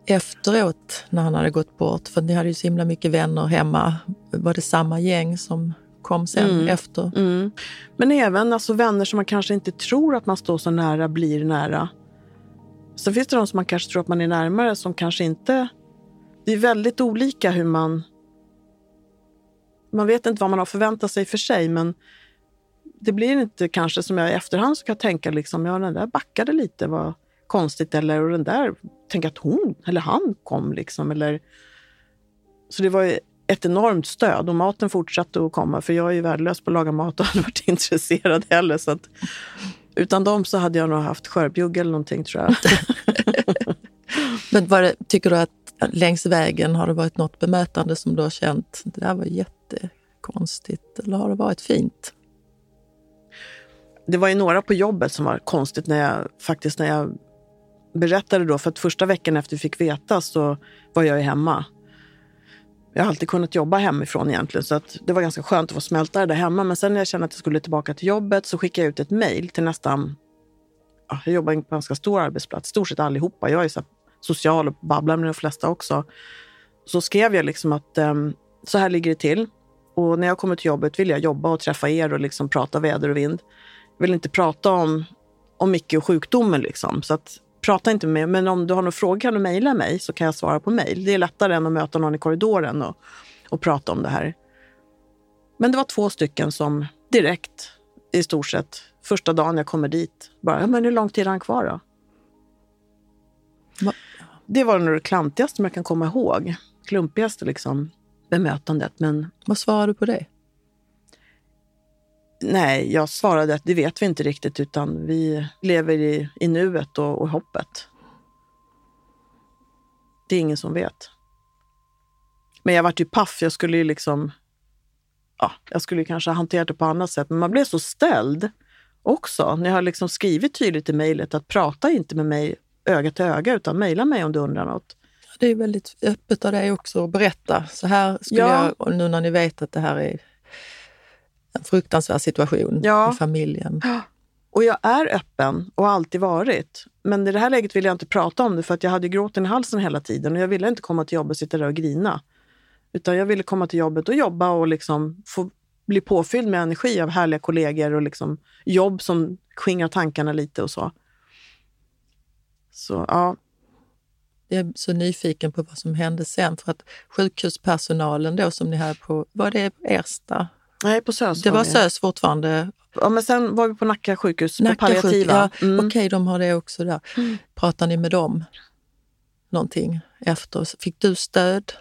efteråt när han hade gått bort? För ni hade ju så himla mycket vänner hemma. Var det samma gäng som kom sen Mm. efter? Mm. Men även alltså, vänner som man kanske inte tror att man står så nära blir nära. Sen finns det de som man kanske tror att man är närmare som kanske inte... Det är väldigt olika hur man... Man vet inte vad man har förväntat sig för sig, men det blir inte kanske som jag i efterhand ska tänka liksom, ja den där backade lite, vad konstigt, eller och den där, tänk att hon eller han kom liksom, eller... Så det var ju ett enormt stöd och maten fortsatte att komma för jag är ju värdelös på att laga mat och hade varit intresserad heller. Så att, utan dem så hade jag nog haft skörbjugg eller någonting tror jag. Men det, tycker du att längs vägen har det varit något bemötande som du har känt, det där var jättekonstigt, eller har det varit fint? Det var ju några på jobbet som var konstigt när jag faktiskt när jag berättade då, för att första veckan efter vi fick veta så var jag ju hemma. Jag har alltid kunnat jobba hemifrån egentligen så att det var ganska skönt att få smälta det där hemma. Men sen när jag kände att jag skulle tillbaka till jobbet så skickade jag ut ett mejl till nästan, ja, jag jobbar på en ganska stor arbetsplats, stort sett allihopa. Jag är så social och babblar med de flesta också. Så skrev jag liksom att um, så här ligger det till. Och när jag kommer till jobbet vill jag jobba och träffa er och liksom prata väder och vind. Jag vill inte prata om, om Micke och sjukdomen. Liksom. Så att, prata inte med mig. Men om du har några frågor kan du mejla mig så kan jag svara på mejl. Det är lättare än att möta någon i korridoren och, och prata om det här. Men det var två stycken som direkt, i stort sett, första dagen jag kommer dit, bara, ja, men hur lång tid är han kvar då? Va? Det var nog det klantigaste som jag kan komma ihåg. Klumpigaste liksom, bemötandet. Men... Vad svarade du på det? Nej, jag svarade att det vet vi inte riktigt utan vi lever i, i nuet och, och hoppet. Det är ingen som vet. Men jag vart ju paff. Jag skulle ju liksom... Ja, jag skulle kanske ha hanterat det på annat sätt. Men man blev så ställd också. När jag har liksom skrivit tydligt i mejlet att prata inte med mig öga till öga utan mejla mig om du undrar något. Det är väldigt öppet av dig också att berätta. Så här skulle ja. jag, nu när ni vet att det här är en fruktansvärd situation ja. i familjen. Och jag är öppen och har alltid varit. Men i det här läget vill jag inte prata om det för att jag hade gråten i halsen hela tiden och jag ville inte komma till jobbet och sitta där och grina. Utan jag ville komma till jobbet och jobba och liksom få bli påfylld med energi av härliga kollegor och liksom jobb som skingrar tankarna lite och så. Så ja. Jag är så nyfiken på vad som hände sen för att sjukhuspersonalen då som ni hade på, var det Ersta? Nej, på SÖS Det var, var SÖS fortfarande? Ja, men sen var vi på Nacka sjukhus, Nacka på palliativa. Ja, mm. Okej, okay, de har det också där. Mm. Pratar ni med dem någonting efter? Fick du stöd?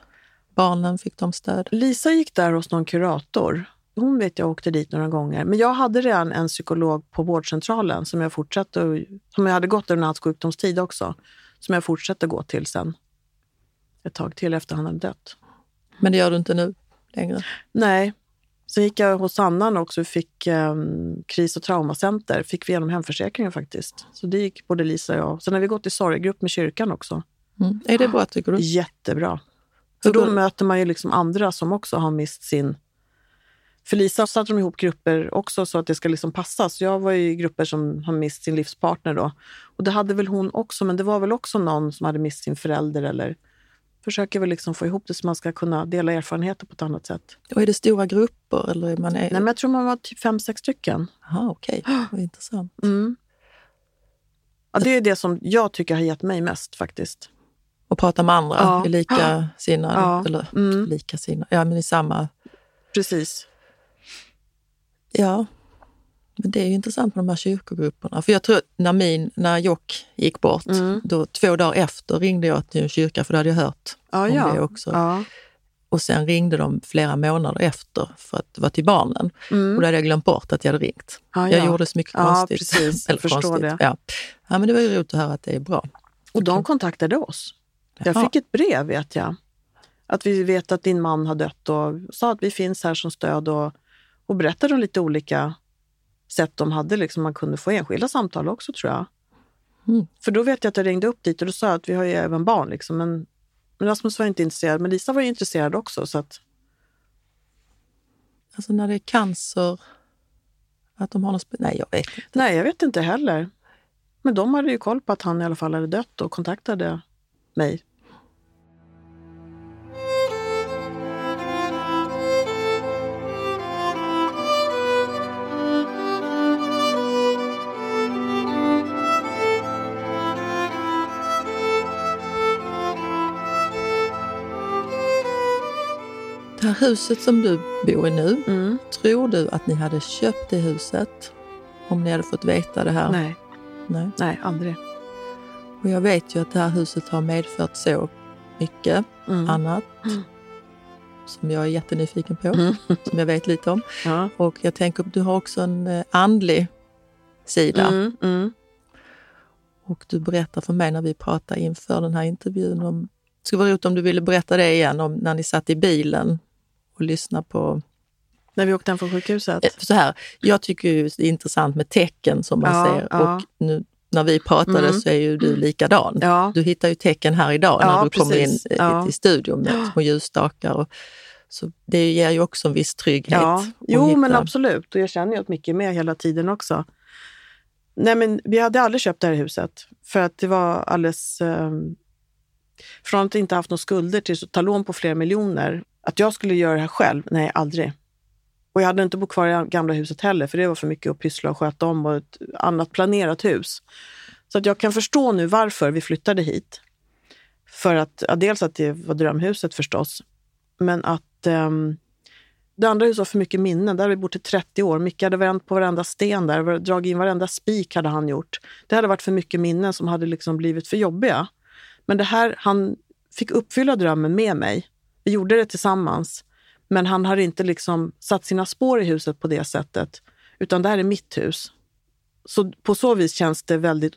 Barnen, fick de stöd? Lisa gick där hos någon kurator. Hon vet jag åkte dit några gånger. Men jag hade redan en psykolog på vårdcentralen som jag fortsatte, som jag hade gått under hans sjukdomstid också. Som jag fortsatte gå till sen. Ett tag till efter han hade dött. Men det gör du inte nu längre? Nej, Sen gick jag hos Annan också och fick eh, kris och traumacenter. Fick vi genom hemförsäkringen faktiskt. Så det gick både Lisa och jag. Sen har vi gått i sorggrupp med kyrkan också. Mm. Är det bra tycker du? Jättebra. För då, då möter man ju liksom andra som också har mist sin... För Lisa satte de ihop grupper också så att det ska liksom passa. Så jag var i grupper som har mist sin livspartner då. Och det hade väl hon också, men det var väl också någon som hade mist sin förälder eller försöker väl liksom få ihop det så man ska kunna dela erfarenheter på ett annat sätt. Och är det stora grupper? Eller är man är... Nej, men jag tror man var typ fem, sex stycken. Jaha, okej. Okay. Vad intressant. Mm. Ja, det är det som jag tycker har gett mig mest faktiskt. Och prata med andra ja. i likasinnade, ja. eller mm. likasinnade, ja men i samma... Precis. Ja, men det är ju intressant med de här kyrkogrupperna. För jag tror när min, när Jock gick bort, mm. då två dagar efter ringde jag till en kyrka för då hade jag hört ja, om ja. det också. Ja. Och sen ringde de flera månader efter för att det var till barnen. Mm. Och då hade jag glömt bort att jag hade ringt. Ja, jag gjorde så mycket konstigt. Precis. Förstår konstigt. det. Ja. ja, men det var ju roligt att höra att det är bra. Och de kontaktade oss. Jag fick ett brev vet jag. Att vi vet att din man har dött och sa att vi finns här som stöd och, och berättade om lite olika sätt de hade. Liksom man kunde få enskilda samtal också tror jag. Mm. För då vet jag att jag ringde upp dit och då sa att vi har ju även barn. Liksom, men Rasmus var inte intresserad, men Lisa var ju intresserad också. Så att... Alltså när det är cancer, att de har något... Nej, jag vet inte. Nej, jag vet inte heller. Men de hade ju koll på att han i alla fall hade dött och kontaktade mig här huset som du bor i nu, mm. tror du att ni hade köpt det huset om ni hade fått veta det här? Nej, Nej. Nej aldrig. Och jag vet ju att det här huset har medfört så mycket mm. annat mm. som jag är jättenyfiken på, mm. som jag vet lite om. Ja. Och jag tänker du har också en eh, andlig sida. Mm, mm. Och du berättar för mig när vi pratar inför den här intervjun om det skulle vara roligt om du ville berätta det igen, om när ni satt i bilen och lyssna på... När vi åkte hem från sjukhuset? Eh, så här, jag tycker ju det är intressant med tecken som man ja, ser. Ja. Och nu när vi pratade Mm. så är ju du likadan. Ja, Du hittar ju tecken här idag när du kommer in precis. i- till studion med små ljusstakar. Och, så det ger ju också en viss trygghet. ja. Jo, hitta- men absolut. Och jag känner ju att Micke är med hela tiden också. Nej, men vi hade aldrig köpt det här huset för att det var alldeles... Eh, från att inte haft några skulder till att ta lån på flera miljoner. Att jag skulle göra det här själv? Nej, aldrig. Och jag hade inte bott kvar i gamla huset heller, för det var för mycket att pyssla och sköta om och ett annat planerat hus. Så att jag kan förstå nu varför vi flyttade hit. För att, ja, dels att det var drömhuset förstås, men att ehm, det andra huset var för mycket minnen. Där hade vi bott i 30 år. Micke hade vänt på varenda sten där, dragit in varenda spik hade han gjort. Det hade varit för mycket minnen som hade liksom blivit för jobbiga. Men det här, han fick uppfylla drömmen med mig. Vi gjorde det tillsammans. Men han har inte liksom satt sina spår i huset på det sättet. Utan det här är mitt hus. Så på så vis känns det väldigt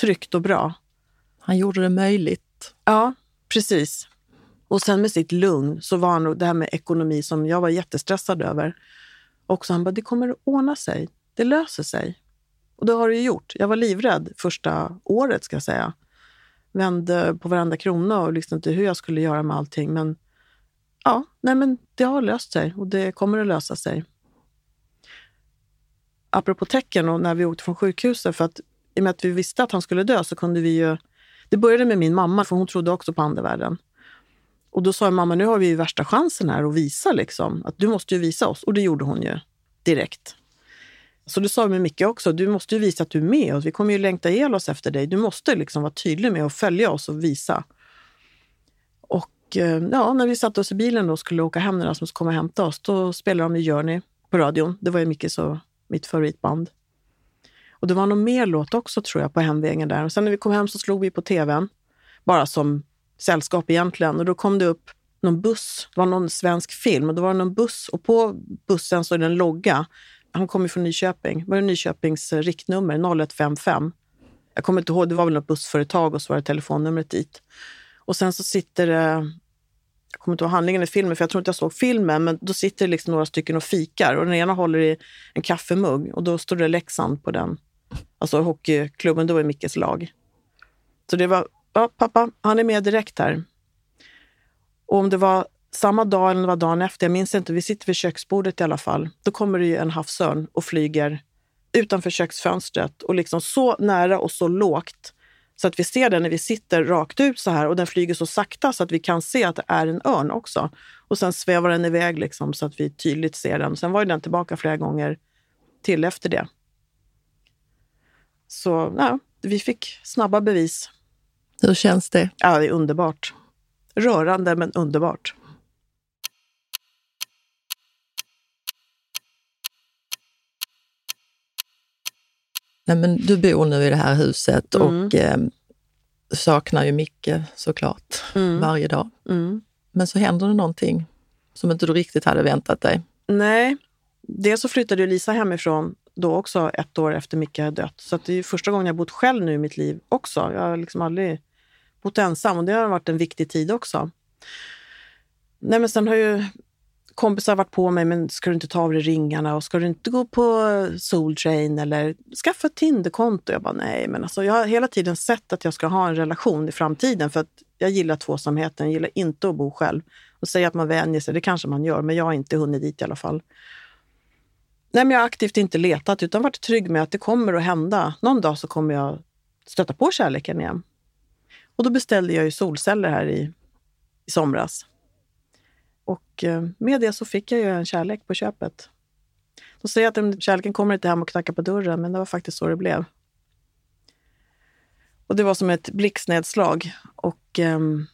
tryggt och bra. Han gjorde det möjligt. Ja, precis. Och sen med sitt lugn så var han nog det här med ekonomi som jag var jättestressad över. Också han bara, det kommer att ordna sig. Det löser sig. Och det har det ju gjort. Jag var livrädd första året ska jag säga. Vände på varenda krona och visste inte hur jag skulle göra med allting. Men ja, nej men det har löst sig och det kommer att lösa sig. Apropå tecken och när vi åkte från sjukhuset, för att i och med att vi visste att han skulle dö så kunde vi ju det började med min mamma, för hon trodde också på andevärlden. Och då sa jag, mamma, nu har vi ju värsta chansen här att visa liksom. Att du måste ju visa oss. Och det gjorde hon ju direkt. Så det sa jag med Micke också, du måste ju visa att du är med oss. Vi kommer ju längta ihjäl oss efter dig. Du måste liksom vara tydlig med att följa oss och visa. Och eh, ja, när vi satte oss i bilen och skulle åka hem när Rasmus kom och hämta oss, då spelade de ju Journey på radion. Det var ju Mickes och mitt favoritband. Och det var någon mer låt också tror jag på hemvägen där. Och sen när vi kom hem så slog vi på tvn, bara som sällskap egentligen. Och då kom det upp någon buss, det var någon svensk film och då var det någon buss och på bussen så är det en logga. Han kommer från Nyköping, var det Nyköpings eh, riktnummer 0155. Jag kommer inte ihåg, det var väl något bussföretag och så var det telefonnumret dit. Och sen så sitter det, jag kommer inte ihåg handlingen i filmen för jag tror inte jag såg filmen, men då sitter det liksom några stycken och fikar och den ena håller i en kaffemugg och då står det Leksand på den. Alltså hockeyklubben, då var Mickes lag. Så det var, ja pappa, han är med direkt här. Och om det var samma dag eller det var dagen efter, jag minns inte, vi sitter vid köksbordet i alla fall. Då kommer det ju en havsörn och flyger utanför köksfönstret och liksom så nära och så lågt så att vi ser den när vi sitter rakt ut så här och den flyger så sakta så att vi kan se att det är en örn också. Och sen svävar den iväg liksom så att vi tydligt ser den. Sen var den tillbaka flera gånger till efter det. Så ja, vi fick snabba bevis. Hur känns det? Ja, det är underbart. Rörande men underbart. Nej, men du bor nu i det här huset Mm. och eh, saknar ju mycket såklart Mm. varje dag. Mm. Men så händer det någonting som inte du riktigt hade väntat dig. Nej, dels så flyttade Lisa hemifrån då också ett år efter Micke hade dött. Så att det är ju första gången jag bott själv nu i mitt liv också. Jag har liksom aldrig bott ensam och det har varit en viktig tid också. Nej, men sen har ju kompisar har varit på mig, men ska du inte ta av dig ringarna och ska du inte gå på Soultrain eller skaffa ett Tinderkonto? Jag bara nej, men alltså jag har hela tiden sett att jag ska ha en relation i framtiden för att jag gillar tvåsamheten, jag gillar inte att bo själv. Och säga att man vänjer sig, det kanske man gör, men jag har inte hunnit dit i alla fall. Nej, men jag har aktivt inte letat utan varit trygg med att det kommer att hända. Någon dag så kommer jag stöta på kärleken igen. Och då beställde jag ju solceller här i, i somras. Och eh, med det så fick jag ju en kärlek på köpet. De säger att den- kärleken kommer inte hem och knackar på dörren, men det var faktiskt så det blev. Och det var som ett blixtnedslag. Och ehm,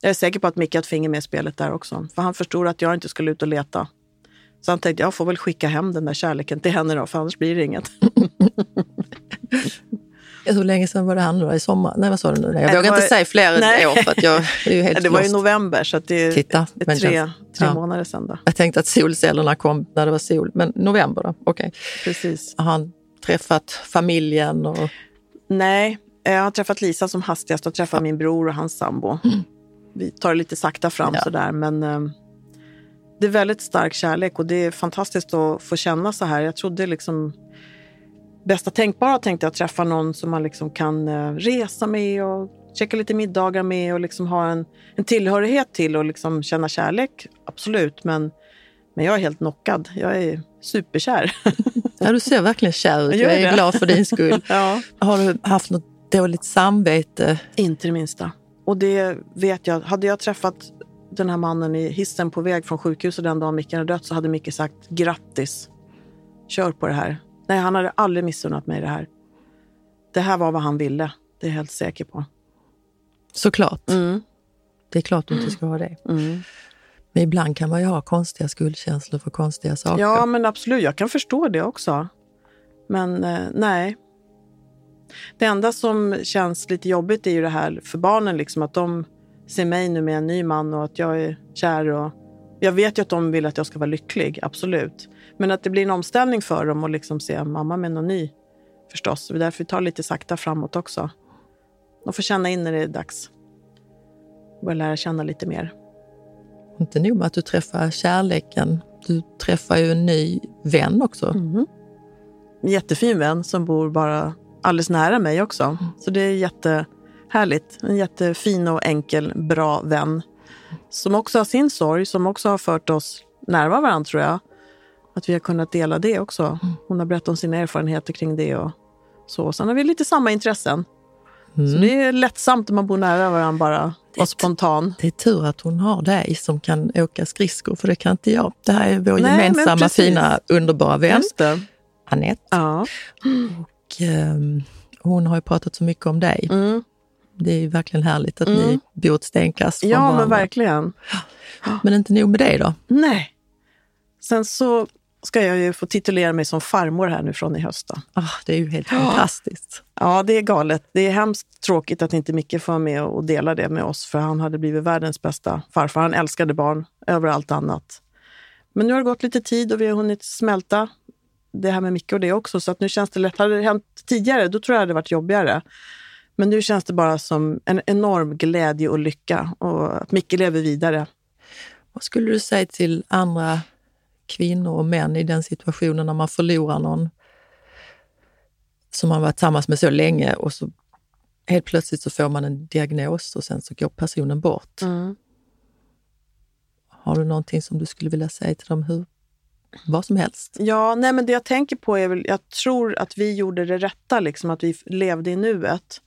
jag är säker på att Micke har ett finger med i spelet där också. För han förstod att jag inte skulle ut och leta. Så han tänkte, jag får väl skicka hem den där kärleken till henne då, för annars blir det inget. Hur länge sedan var det här nu då? I sommar? Nej, vad sa du nu? Jag Det vågar var- inte säga fler Nej. år för att jag är ju helt det var i lost. november, så det, Titta, är tre, tre ja. månader sedan. Då. Jag tänkte att solcellerna kom när det var sol, men november då? Okej. Precis. Har han träffat familjen? Och... Nej, jag har träffat Lisa som hastigast och träffat min bror och hans sambo. Vi tar det lite sakta fram Ja. sådär, men eh, det är väldigt stark kärlek och det är fantastiskt att få känna så här. Jag trodde liksom... bästa tänkbara tänkte jag träffa någon som man liksom kan eh, resa med och käka lite middagar med och liksom ha en, en tillhörighet till och liksom känna kärlek. Absolut, men, men jag är helt knockad. Jag är superkär. Ja, du ser verkligen kär ut. Jag är glad för din skull. ja. Har du haft något dåligt samvete? Inte det minsta. Och det vet jag. Hade jag träffat den här mannen i hissen på väg från sjukhuset den dagen Micke hade dött så hade Micke sagt grattis. Kör på det här. Nej, han hade aldrig missunnat mig det här. Det här var vad han ville. Det är jag helt säker på. Såklart. Mm. Det är klart du inte ska ha det. Mm. Men ibland kan man ju ha konstiga skuldkänslor för konstiga saker. Ja, men absolut. Jag kan förstå det också. Men eh, nej. Det enda som känns lite jobbigt är ju det här för barnen, liksom, att de ser mig nu med en ny man och att jag är kär. Och jag vet ju att de vill att jag ska vara lycklig, absolut. Men att det blir en omställning för dem att liksom se mamma med någon ny, förstås. Det är därför vi tar lite sakta framåt också. De får känna in när det är dags. Börja lära känna lite mer. Inte nog med att du träffar kärleken, du träffar ju en ny vän också. Mm. En jättefin vän som bor bara alldeles nära mig också. Så det är jättehärligt. En jättefin och enkel, bra vän. Som också har sin sorg, som också har fört oss närmare varandra tror jag. Att vi har kunnat dela det också. Hon har berättat om sina erfarenheter kring det och så. Sen har vi lite samma intressen. Så det är lättsamt när man bor nära varandra bara. Det är Och spontan. Det är tur att hon har dig som kan åka skridskor, för det kan inte jag. Det här är vår Nej, men gemensamma, fina, underbara vän. Anette. Ja. Och, ehm, hon har ju pratat så mycket om dig. Mm. Det är verkligen härligt att ni bor ett stenkast från ja, men varandra. verkligen. Men inte nog med det då. Nej. Sen så ska jag ju få titulera mig som farmor här nu från i höst. Ah, det är ju helt fantastiskt. Ja, det är galet. Det är hemskt tråkigt att inte Micke får vara med och dela det med oss, för han hade blivit världens bästa farfar. Han älskade barn över allt annat. Men nu har det gått lite tid och vi har hunnit smälta det här med Micke och det också, så att nu känns det lätt. Hade det hänt tidigare, då tror jag det hade varit jobbigare. Men nu känns det bara som en enorm glädje och lycka och att Micke lever vidare. Vad skulle du säga till andra kvinnor och män i den situationen när man förlorar någon som man varit tillsammans med så länge och så helt plötsligt så får man en diagnos och sen så går personen bort. Har du någonting som du skulle vilja säga till dem? Hur, vad som helst. Ja, nej men det jag tänker på är väl, jag tror att vi gjorde det rätta, liksom, att vi levde i nuet.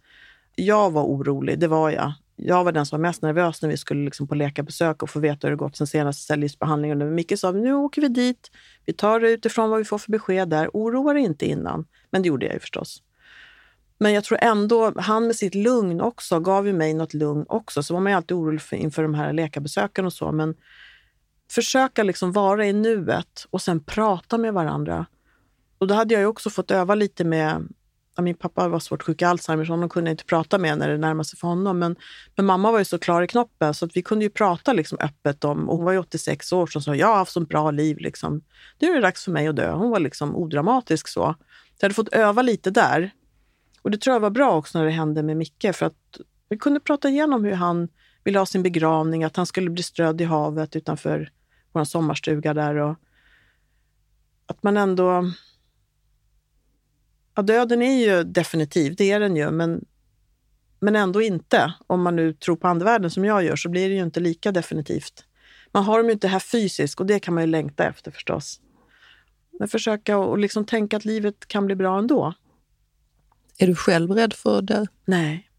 Jag var orolig, det var jag. Jag var den som var mest nervös när vi skulle liksom på läkarbesök och få veta hur det gått sen senaste cellgiftsbehandlingen. Men Micke sa, nu åker vi dit, vi tar det utifrån vad vi får för besked där. Oroa dig inte innan. Men det gjorde jag ju förstås. Men jag tror ändå, han med sitt lugn också gav ju mig något lugn också. Så var man ju alltid orolig för, inför de här läkarbesöken och så. Men försöka liksom vara i nuet och sen prata med varandra. Och då hade jag ju också fått öva lite med ja, min pappa var svårt sjuk i Alzheimer så honom kunde jag inte prata med när det närmade sig för honom. Men, men mamma var ju så klar i knoppen så att vi kunde ju prata liksom öppet om, och hon var ju 86 år, och sa jag har haft så bra liv. Liksom. Nu är det dags för mig att dö. Hon var liksom odramatisk så. Så jag hade fått öva lite där. Och det tror jag var bra också när det hände med Micke för att vi kunde prata igenom hur han ville ha sin begravning, att han skulle bli strödd i havet utanför vår sommarstuga där. Och att man ändå... Ja, döden är ju definitiv, det är den ju, men, men ändå inte. Om man nu tror på andevärlden som jag gör så blir det ju inte lika definitivt. Man har dem ju inte här fysiskt och det kan man ju längta efter förstås. Men försöka och liksom tänka att livet kan bli bra ändå. Är du själv rädd för att dö? Nej,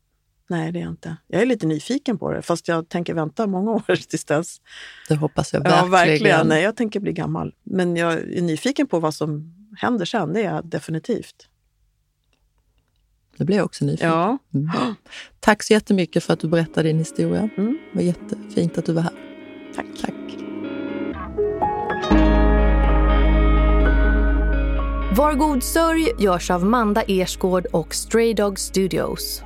nej det är jag inte. Jag är lite nyfiken på det, fast jag tänker vänta många år tills dess. Det hoppas jag Ja, verkligen. verkligen. Nej, jag tänker bli gammal. Men jag är nyfiken på vad som händer sen, det är jag definitivt. Det blir jag också nyfiken. Ja. Mm. Tack så jättemycket för att du berättade din historia. Mm. Det var jättefint att du var här. Tack. Tack. Var god sörj görs av Manda Ersgård och Stray Dog Studios.